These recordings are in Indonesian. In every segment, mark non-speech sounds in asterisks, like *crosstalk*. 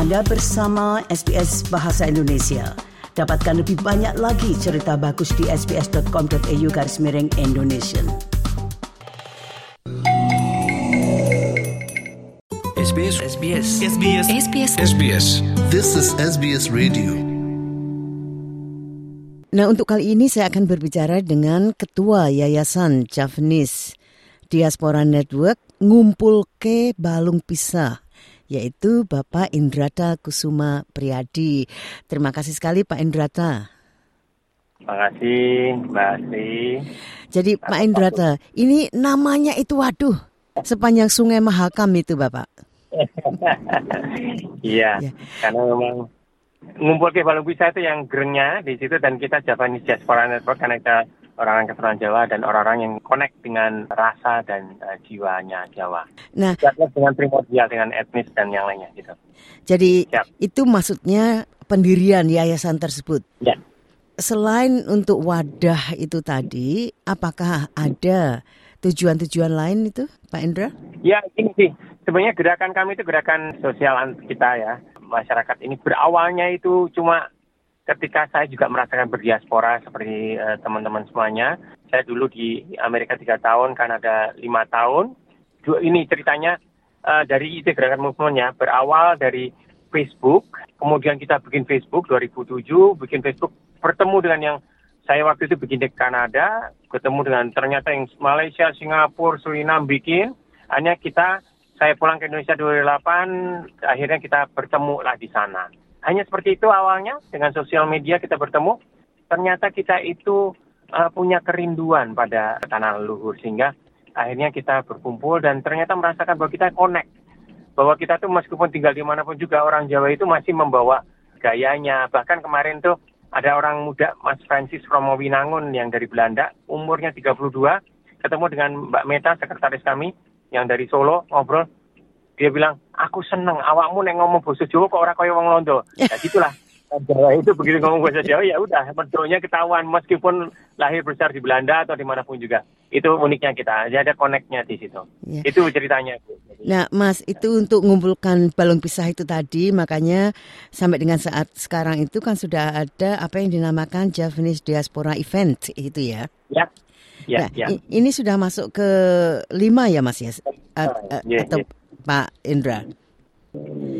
Anda bersama SBS Bahasa Indonesia. Dapatkan lebih banyak lagi cerita bagus di sbs.com.au garis miring Indonesia. SBS SBS SBS SBS SBS This is SBS Radio. Nah, untuk kali ini saya akan berbicara dengan Ketua Yayasan Javanese Diaspora Network Ngumpul ke Balung Pisah yaitu Bapak Indrata Kusuma Priyadi. Terima kasih sekali Pak Indrata. Terima kasih, Mbak Asri. Jadi Pak Indrata, ini namanya itu waduh, sepanjang Sungai Mahakam itu Bapak. *laughs* Iya, Ya. karena memang ngumpul ke Balung Bisa itu yang gerengnya di situ dan kita Japanese Diaspora Network karena kita orang-orang keturunan Jawa dan orang-orang yang connect dengan rasa dan eh, jiwanya Jawa. Nah, dengan primordial, dengan etnis dan yang lainnya gitu. jadi Siap. itu maksudnya pendirian yayasan tersebut. Ya. Selain untuk wadah itu tadi, apakah ada tujuan-tujuan lain itu, Pak Indra? Ya, ini sih. Sebenarnya gerakan kami itu gerakan sosial kita ya. Masyarakat ini berawalnya itu cuma ketika saya juga merasakan berdiaspora seperti eh, teman-teman semuanya. Saya dulu di Amerika tiga tahun, Kanada lima tahun. Dua, ini ceritanya eh, dari ide gerakan movementnya berawal dari Facebook. Kemudian kita bikin Facebook 2007, bikin Facebook bertemu dengan yang saya waktu itu bikin di Kanada, ketemu dengan ternyata yang Malaysia, Singapura, Suriname bikin. Hanya kita, saya pulang ke Indonesia 2008, akhirnya kita bertemu lah di sana. Hanya seperti itu awalnya, dengan sosial media kita bertemu. Ternyata kita itu uh, punya kerinduan pada tanah leluhur, sehingga akhirnya kita berkumpul dan ternyata merasakan bahwa kita connect. Bahwa kita tuh meskipun tinggal di mana pun juga orang Jawa itu masih membawa gayanya. Bahkan kemarin tuh ada orang muda, Mas Francis Romo Winangun yang dari Belanda, umurnya 32, ketemu dengan Mbak Meta, sekretaris kami, yang dari Solo, ngobrol. Dia bilang, aku seneng awakmu neng ngomong bahasa Jawa kok orang kaya wong Londo. *laughs* Ya gitulah. Jawa itu begitu ngomong bahasa Jawa ya udah, bentuknya ketahuan meskipun lahir besar di Belanda atau di mana pun juga. Itu uniknya kita, jadi ada connect-nya di situ. Ya. Itu ceritanya. Nah, Mas, itu untuk mengumpulkan balung pisah itu tadi, makanya sampai dengan saat sekarang itu kan sudah ada apa yang dinamakan Javanese Diaspora Event itu ya. ya, ya, nah, ya. ini sudah masuk ke lima ya, Mas ya, A- a- Ya, atau ya. Pak Indra.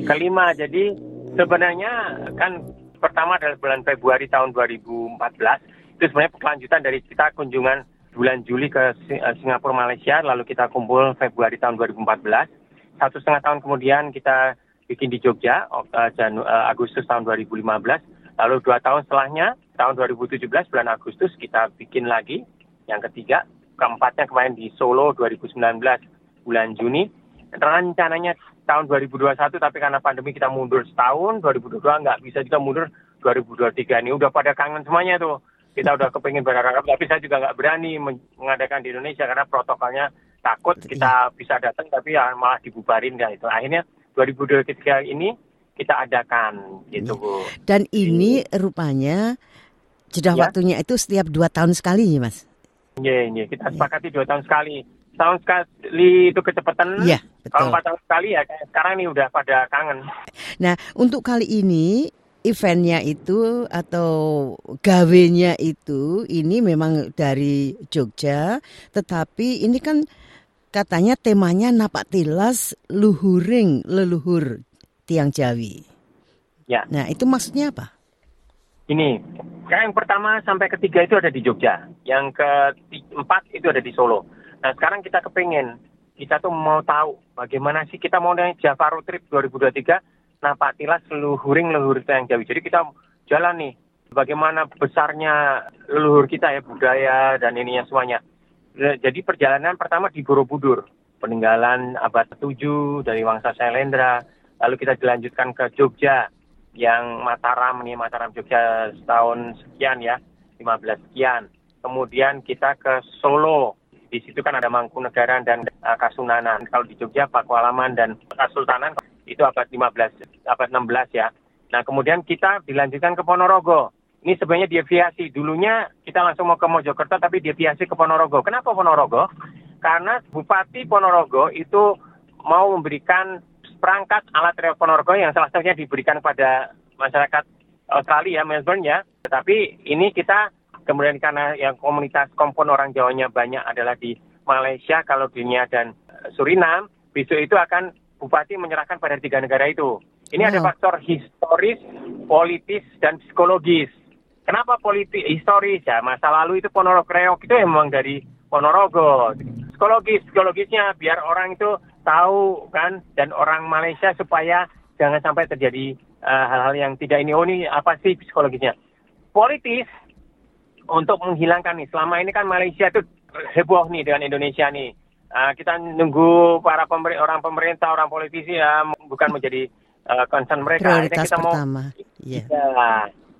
Kelima, jadi sebenarnya kan pertama adalah bulan Februari tahun 2014 itu sebenarnya kelanjutan dari kita kunjungan bulan Juli ke eh, Singapura Malaysia. Lalu kita kumpul Februari tahun 2014 satu setengah tahun kemudian kita bikin di Jogja eh, eh, Agustus tahun 2015 lalu dua tahun setelahnya tahun 2017 bulan Agustus kita bikin lagi yang ketiga. Keempatnya kemarin di Solo 2019 bulan Juni rencananya tahun 2021 tapi karena pandemi kita mundur setahun 2022 nggak bisa juga mundur 2023 ini udah pada kangen semuanya tuh kita udah kepengen berharap tapi saya juga nggak berani men- mengadakan di Indonesia karena protokolnya takut kita bisa datang tapi ya malah dibubarin ya itu akhirnya 2023 ini kita adakan gitu bu Dan ini rupanya jeda Ya. waktunya itu setiap dua tahun sekali, ya, Mas. Iya, iya. Kita sepakati dua tahun sekali. Tahun sekali itu kecepatan. Iya, Kalau betul. empat tahun sekali ya kayak sekarang ini udah pada kangen. Nah, untuk kali ini eventnya itu atau gawenya itu ini memang dari Jogja, tetapi ini kan katanya temanya napak tilas luhuring leluhur tiang Jawi. Ya. Nah, itu maksudnya apa? Ini, yang pertama sampai ketiga itu ada di Jogja. Yang keempat itu ada di Solo. Nah sekarang kita kepengen, kita tuh mau tahu bagaimana sih kita mau naik Java Road Trip 2023, Napak Tilas leluhuring leluhur yang Jawi. Jadi kita jalan nih, bagaimana besarnya leluhur kita ya, budaya dan ininya semuanya. Nah, Jadi perjalanan pertama di Borobudur, peninggalan abad 7 dari Wangsa Sailendra, lalu kita dilanjutkan ke Jogja, yang Mataram nih Mataram Jogja setahun sekian ya 15 sekian kemudian kita ke Solo di situ kan ada Mangkunegaran dan uh, Kasunanan. Kalau di Jogja Pakualaman dan Kasultanan itu abad 15 abad 16 ya. Nah kemudian kita dilanjutkan ke Ponorogo. Ini sebenarnya deviasi. Dulunya kita langsung mau ke Mojokerto tapi deviasi ke Ponorogo. Kenapa Ponorogo? Karena Bupati Ponorogo itu mau memberikan perangkat alat reok ponorogo yang salah satunya diberikan kepada masyarakat Australia, Melbourne ya. Tetapi ini kita kemudian karena yang komunitas kompon orang Jawanya banyak adalah di Malaysia, kalau dunia dan eh, Suriname, besok itu akan bupati menyerahkan pada tiga negara itu. Ini ada Wow. faktor historis, politis, dan psikologis. Kenapa politik historis ya? Masa lalu itu Ponorogo Reok itu emang dari Ponorogo. Psikologis, psikologisnya biar orang itu tahu kan dan orang Malaysia supaya jangan sampai terjadi eh, hal-hal yang tidak ini. Oh ini apa sih psikologisnya? Politis untuk menghilangkan nih. Selama ini kan Malaysia itu heboh nih dengan Indonesia nih. Ah, kita nunggu para pemer orang pemerintah, orang politisi ya bukan menjadi eh, concern mereka. Akhirnya Prioritas kita mau pertama. Iya. Ya,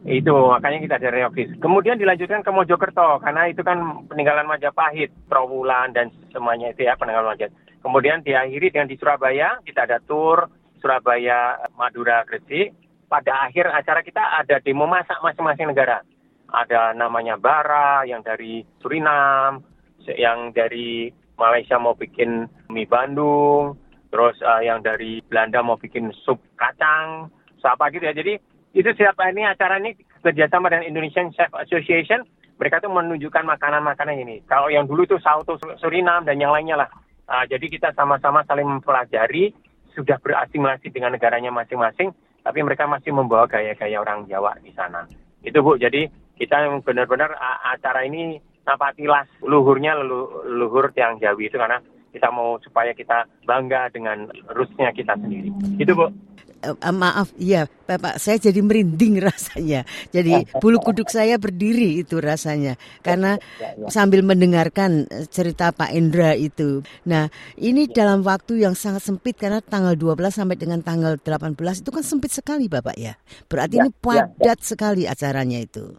itu makanya kita ada reokis. Kemudian dilanjutkan ke Mojokerto karena itu kan peninggalan Majapahit, Trawulan dan semuanya itu ya peninggalan Majapahit. Kemudian diakhiri dengan di Surabaya kita ada tour Surabaya, Madura, Gresik. Pada akhir acara kita ada demo masak masing-masing negara. Ada namanya Bara yang dari Suriname, yang dari Malaysia mau bikin mie Bandung, terus eh, yang dari Belanda mau bikin sup kacang, apa gitu ya. Jadi itu siapa ini acara ini kerjasama dengan Indonesian Chef Association, mereka tuh menunjukkan makanan-makanan ini. Kalau yang dulu itu Sauto Suriname dan yang lainnya lah. Ah, jadi kita sama-sama saling mempelajari, sudah berasimilasi dengan negaranya masing-masing, tapi mereka masih membawa gaya-gaya orang Jawa di sana. Itu Bu, jadi kita benar-benar acara ini napatilas luhurnya lelu- luhur tiang Jawi itu karena kita mau supaya kita bangga dengan rootsnya kita sendiri. Itu Bu. Eh, maaf, ya Bapak, saya jadi merinding *laughs* rasanya. Jadi bulu kuduk saya berdiri itu rasanya karena sambil mendengarkan eh, cerita Pak Indra itu. Nah, ini dalam waktu yang sangat sempit karena tanggal 12 sampai dengan tanggal 18 itu kan sempit sekali Bapak ya. Berarti Ya, ini padat sekali acaranya itu.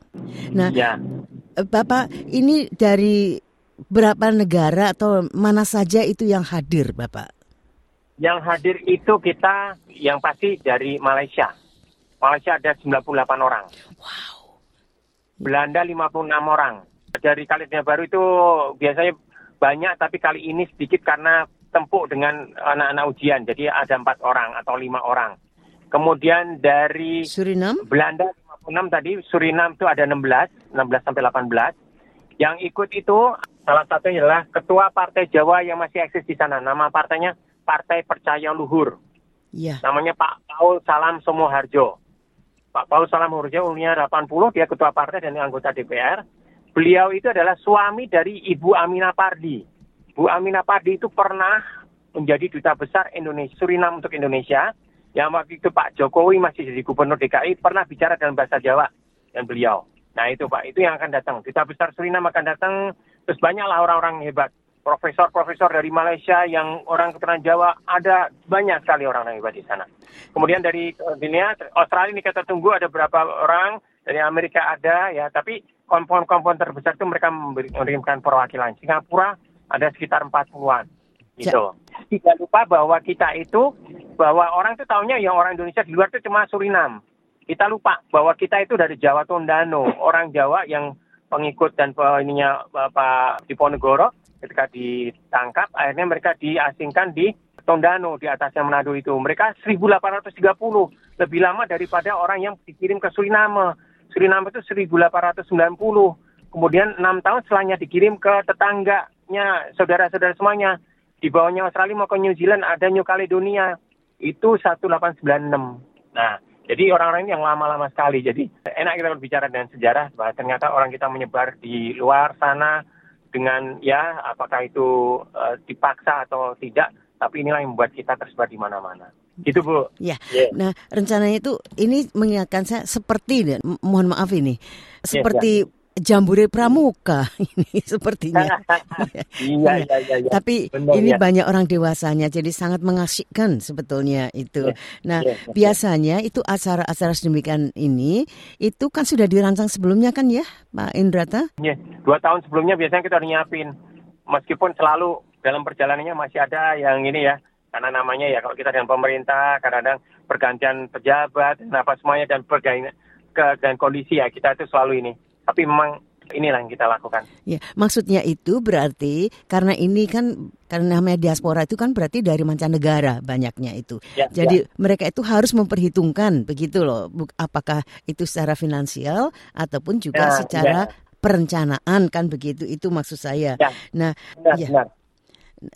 Nah, Ya. Bapak, ini dari berapa negara atau mana saja itu yang hadir, Bapak? Yang hadir itu kita yang pasti dari Malaysia. Malaysia ada 98 orang. Wow. Belanda 56 orang. Dari Kaledonia Baru itu biasanya banyak, tapi kali ini sedikit karena tempuk dengan anak-anak ujian. Jadi ada empat orang atau lima orang. Kemudian dari Suriname? Belanda 56 tadi, Suriname itu ada 16, 16 sampai 18. Yang ikut itu salah satunya adalah Ketua Partai Jawa yang masih eksis di sana. Nama partainya Partai Percaya Luhur. Iya. Namanya Pak Paul Salam Somoharjo. Pak Paul Salam Somoharjo umurnya 80, dia ketua partai dan anggota DPR. Beliau itu adalah suami dari Ibu Amina Pardi. Bu Amina Pardi itu pernah menjadi duta besar Indonesia, Suriname untuk Indonesia. Yang waktu itu Pak Jokowi masih jadi gubernur DKI pernah bicara dalam bahasa Jawa dan beliau. Nah itu Pak, itu yang akan datang. Duta besar Suriname akan datang, terus banyaklah orang-orang hebat. Profesor-profesor dari Malaysia yang orang keturunan Jawa, ada banyak sekali orang yang hebat di sana. Kemudian dari eh, dunia, Australia ini kita tunggu ada berapa orang, dari Amerika ada ya, tapi kompon-kompon terbesar itu mereka mengirimkan perwakilan. Singapura ada sekitar 40-an. Gitu. Tidak lupa bahwa kita itu, bahwa orang itu tahunya yang orang Indonesia di luar itu cuma Suriname. Kita lupa bahwa kita itu dari Jawa Tondano, orang Jawa yang pengikut dan ininya Bapak Diponegoro ketika ditangkap akhirnya mereka diasingkan di Tondano di atasnya Manado itu. Mereka 1830 lebih lama daripada orang yang dikirim ke Suriname. Suriname itu 1890. Kemudian enam tahun setelahnya dikirim ke tetangganya saudara-saudara semuanya. Di bawahnya Australia mau ke New Zealand ada New Caledonia. Itu 1896. Nah, jadi orang-orang ini yang lama-lama sekali. Jadi enak kita berbicara dengan sejarah bahwa ternyata orang kita menyebar di luar sana dengan ya apakah itu eh, dipaksa atau tidak, tapi inilah yang membuat kita tersebar di mana-mana. Gitu Bu. Ya, Ya. nah rencananya itu ini mengingatkan saya seperti mohon maaf ini, seperti jambore pramuka *laughs* ini sepertinya. *laughs* iya, iya, iya. iya. Tapi Benar, ini ya. banyak orang dewasanya, jadi sangat mengasyikkan sebetulnya itu. Ya, Nah, ya, ya. biasanya itu acara-acara sedemikian ini itu kan sudah dirancang sebelumnya kan ya, Pak Indrata? Iya, dua tahun sebelumnya biasanya kita udah nyiapin. Meskipun selalu dalam perjalanannya masih ada yang ini ya, karena namanya ya kalau kita dengan pemerintah kadang-kadang pergantian pejabat apa semuanya dan pergantian ke dan kondisi ya kita itu selalu ini. Tapi memang inilah yang kita lakukan. Ya, maksudnya itu berarti karena ini kan karena namanya diaspora itu kan berarti dari mancanegara banyaknya itu. Ya, Jadi mereka itu harus memperhitungkan begitu loh, apakah itu secara finansial ataupun juga Ya, secara ya. perencanaan kan begitu itu maksud saya. Ya. Nah, Benar, ya. benar.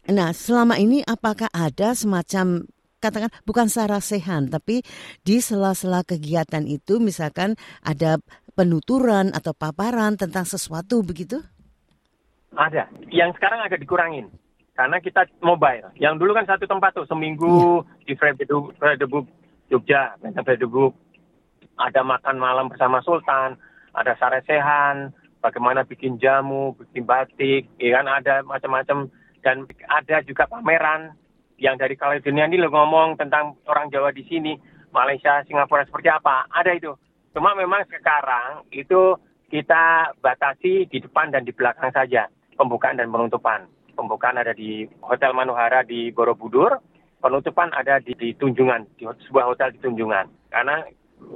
Nah, selama ini apakah ada semacam katakan bukan sarasehan tapi di sela-sela kegiatan itu misalkan ada penuturan atau paparan tentang sesuatu begitu? Ada. Yang sekarang agak dikurangin. Karena kita mobile. Yang dulu kan satu tempat tuh, seminggu di Fredebuk, Jogja, Fredebuk. Ada makan malam bersama Sultan, ada saresehan, bagaimana bikin jamu, bikin batik, ya kan ada macam-macam. Dan ada juga pameran yang dari Kaledonia ini lo ngomong tentang orang Jawa di sini, Malaysia, Singapura seperti apa. Ada itu. Cuma memang sekarang itu kita batasi di depan dan di belakang saja pembukaan dan penutupan. Pembukaan ada di Hotel Manuhara di Borobudur, penutupan ada di, di Tunjungan, di sebuah hotel di Tunjungan. Karena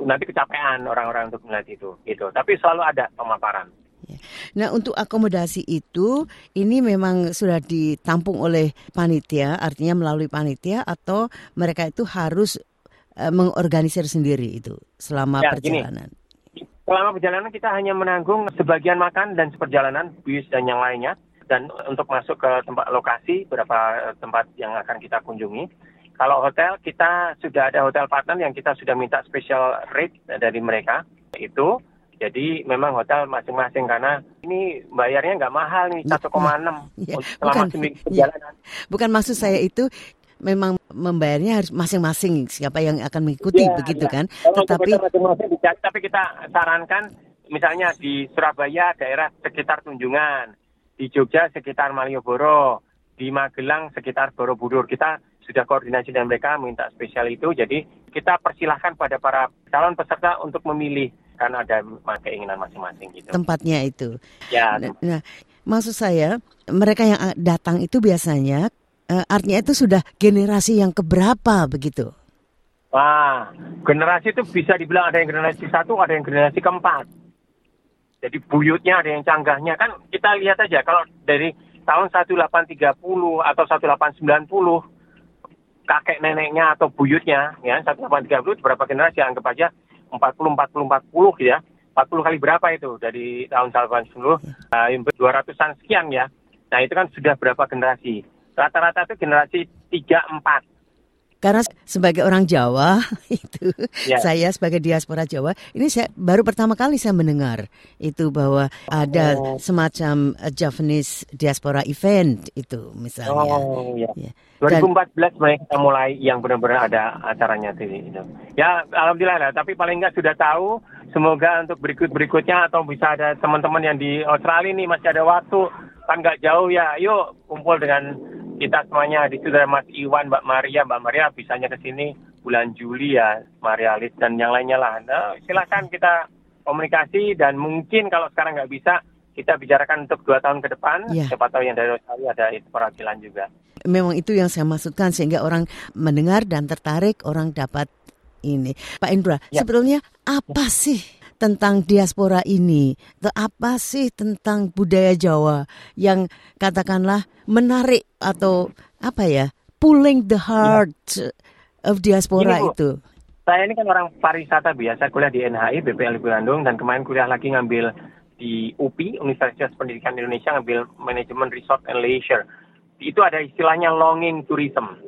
nanti kecapean orang-orang untuk melihat itu, gitu. Tapi selalu ada pemaparan. Nah, untuk akomodasi itu ini memang sudah ditampung oleh panitia, artinya melalui panitia atau mereka itu harus eh, mengorganisir sendiri itu selama Ya, gini. perjalanan. Selama perjalanan kita hanya menanggung sebagian makan dan seperjalanan, bis dan yang lainnya. Dan untuk masuk ke tempat lokasi, beberapa tempat yang akan kita kunjungi. Kalau hotel, kita sudah ada hotel partner yang kita sudah minta special rate dari mereka. Itu, jadi memang hotel masing-masing karena ini bayarnya nggak mahal nih, 1,6 Ya, untuk selama bukan. seminggu Ya. perjalanan. Bukan maksud saya itu memang membayarnya harus masing-masing siapa yang akan mengikuti Ya, begitu ya. kan. Kalau Tetapi tapi kita sarankan misalnya di Surabaya daerah sekitar Tunjungan, di Jogja sekitar Malioboro, di Magelang sekitar Borobudur. Kita sudah koordinasi dengan mereka minta spesial itu. Jadi kita persilahkan pada para calon peserta untuk memilih karena ada keinginan masing-masing gitu. tempatnya itu. Ya, Nah, nah, maksud saya mereka yang a- datang itu biasanya eh, artinya itu sudah generasi yang keberapa begitu. Wah, generasi itu bisa dibilang ada yang generasi satu, ada yang generasi keempat. Jadi buyutnya ada yang canggahnya kan kita lihat aja kalau dari tahun 1830 atau 1890 kakek neneknya atau buyutnya ya 1830 berapa generasi anggap aja 40 40 40 ya. 40 kali berapa itu dari tahun 1890 uh, 200-an sekian ya. Nah, itu kan sudah berapa generasi? Rata-rata itu generasi 3 4 Karena sebagai orang Jawa *laughs* itu Ya. saya sebagai diaspora Jawa ini saya baru pertama kali saya mendengar itu bahwa ada Oh. semacam eh, Javanese diaspora event itu misalnya. Oh, ya. Ya. Dan 2014 mulai kita mulai yang benar-benar ada acaranya di itu. Ya, alhamdulillah lah. Tapi paling nggak sudah tahu. Semoga untuk berikut-berikutnya atau bisa ada teman-teman yang di Australia nih masih ada waktu. Kan nggak jauh ya. Yuk kumpul dengan kita semuanya. Di situ ada Mas Iwan, Mbak Maria. Mbak Maria bisanya ke sini bulan Juli ya. Maria Alis dan yang lainnya lah. Nah, silakan kita komunikasi dan mungkin kalau sekarang nggak bisa kita bicarakan untuk dua tahun ke depan. Ya. Siapa tahu yang dari Australia ada itu perwakilan juga. memang itu yang saya maksudkan sehingga orang mendengar dan tertarik orang dapat ini. Pak Indra, Ya. sebetulnya apa sih tentang diaspora ini? Atau apa sih tentang budaya Jawa yang katakanlah menarik atau apa ya, pulling the heart of diaspora Gini, Bu. itu? Saya ini kan orang pariwisata biasa kuliah di NHI BPL Bandung dan kemarin kuliah lagi ngambil di UPI Universitas Pendidikan Indonesia ngambil manajemen resort and leisure. Itu ada istilahnya longing tourism,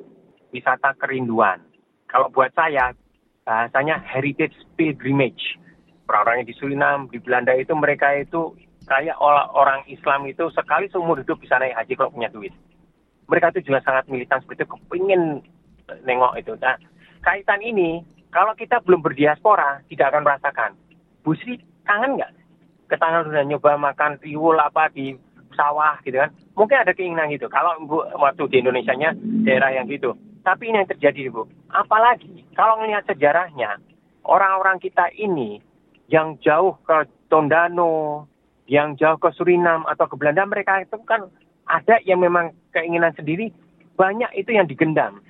wisata kerinduan. Kalau buat saya bahasanya heritage pilgrimage. Orang-orang di Suriname, di Belanda itu mereka itu kayak orang Islam itu sekali seumur hidup bisa naik haji kalau punya duit. Mereka itu juga sangat militan seperti itu, kepingin nengok itu. Nah, kaitan ini kalau kita belum berdiaspora tidak akan merasakan. Bu Sri kangen nggak? Ketangan sudah nyoba makan tiwul apa di sawah gitu kan? Mungkin ada keinginan gitu. Kalau Bu waktu di Indonesia-nya daerah yang gitu. Tapi ini yang terjadi Bu. Apalagi kalau melihat sejarahnya orang-orang kita ini yang jauh ke Tondano, yang jauh ke Suriname atau ke Belanda mereka itu kan ada yang memang keinginan sendiri banyak itu yang digendam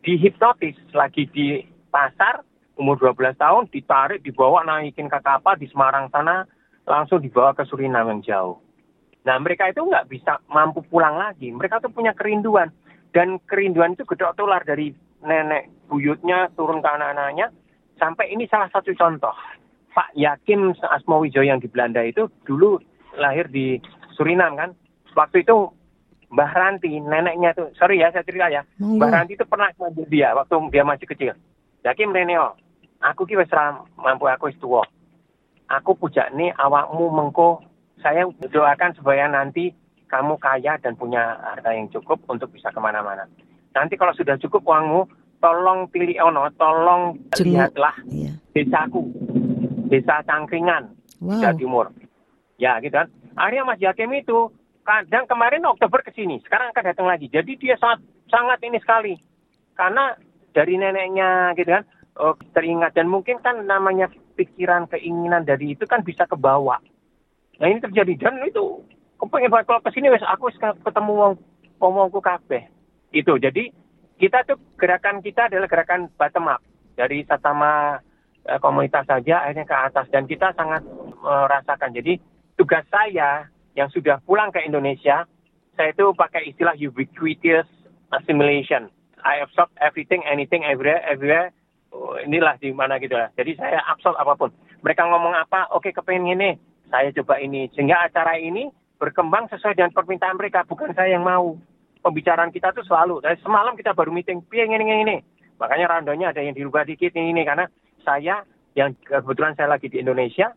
dihipnotis lagi di pasar umur 12 tahun ditarik dibawa naikin ke kapal di Semarang sana langsung dibawa ke Suriname yang jauh. Nah mereka itu nggak bisa mampu pulang lagi. Mereka tuh punya kerinduan. Dan kerinduan itu gedok tular dari nenek buyutnya turun ke anak-anaknya. Sampai ini salah satu contoh. Pak Yakim Asmowijo yang di Belanda itu dulu lahir di Surinam kan. Waktu itu Mbah Ranti, neneknya itu, sorry ya saya cerita ya. Monggo. Mbah Ranti itu pernah manggil dia waktu dia masih kecil. Yakim Reneo, aku ki wis mampu aku wis tuwa. Aku pujakne awakmu mengko saya doakan supaya nanti kamu kaya dan punya harta yang cukup untuk bisa ke mana-mana. Nanti kalau sudah cukup uangmu, tolong pilih ono, tolong Jenguk. lihatlah Iya. desaku, desa Cangkringan, Wow. Jawa Timur. Ya gitu kan. Akhirnya Mas Yakim itu kadang kemarin Oktober ke sini, sekarang akan datang lagi. Jadi dia sangat sangat ini sekali. Karena dari neneknya gitu kan oh, teringat dan mungkin kan namanya pikiran keinginan dari itu kan bisa ke bawah. Nah ini terjadi dan itu kepengen banget kalau ke sini wes aku ketemu wong ngomongku kabeh. Itu jadi kita tuh gerakan kita adalah gerakan bottom up dari sesama eh, komunitas saja akhirnya ke atas dan kita sangat merasakan. Jadi tugas saya yang sudah pulang ke Indonesia, saya itu pakai istilah ubiquitous assimilation. I absorb everything, anything, everywhere, everywhere. Oh, inilah di mana gitu lah. Jadi saya absorb apa pun. Mereka ngomong apa, oke kepengen ini, saya coba ini. Sehingga acara ini berkembang sesuai dengan permintaan mereka, bukan saya yang mau. Pembicaraan kita tuh selalu. Semalam kita baru meeting, ini, ini, ini. Makanya randonya ada yang dirubah dikit ini, ini. Karena saya, yang kebetulan saya lagi di Indonesia,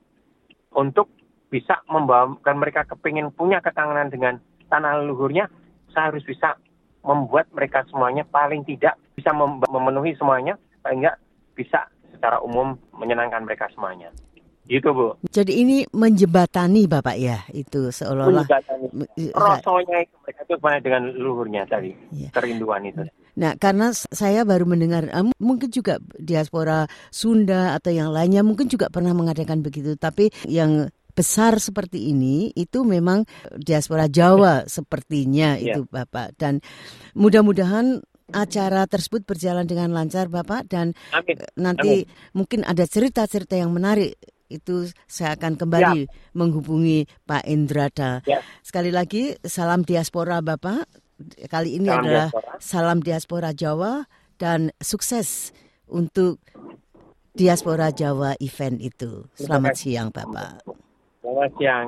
untuk bisa membawakan mereka kepingin punya ketanganan dengan tanah leluhurnya, saya harus bisa membuat mereka semuanya paling tidak bisa mem- memenuhi semuanya, enggak bisa secara umum menyenangkan mereka semuanya. Gitu Bu. Jadi ini menjebatani Bapak ya, itu seolah-olah. Rosonya itu mereka itu dengan leluhurnya tadi, Iya. kerinduan itu. Nah, karena saya baru mendengar, eh, mungkin juga diaspora Sunda atau yang lainnya mungkin juga pernah mengadakan begitu. Tapi yang besar seperti ini itu memang diaspora Jawa sepertinya Iya. itu Bapak. Dan mudah-mudahan acara tersebut berjalan dengan lancar Bapak dan Amin. eh, nanti mungkin ada cerita-cerita yang menarik itu saya akan kembali menghubungi Pak Indrada. Ya. Sekali lagi salam diaspora Bapak. Kali ini Salam adalah diaspora. salam diaspora Jawa dan sukses untuk diaspora Jawa event itu. Selamat siang Bapak. Selamat siang.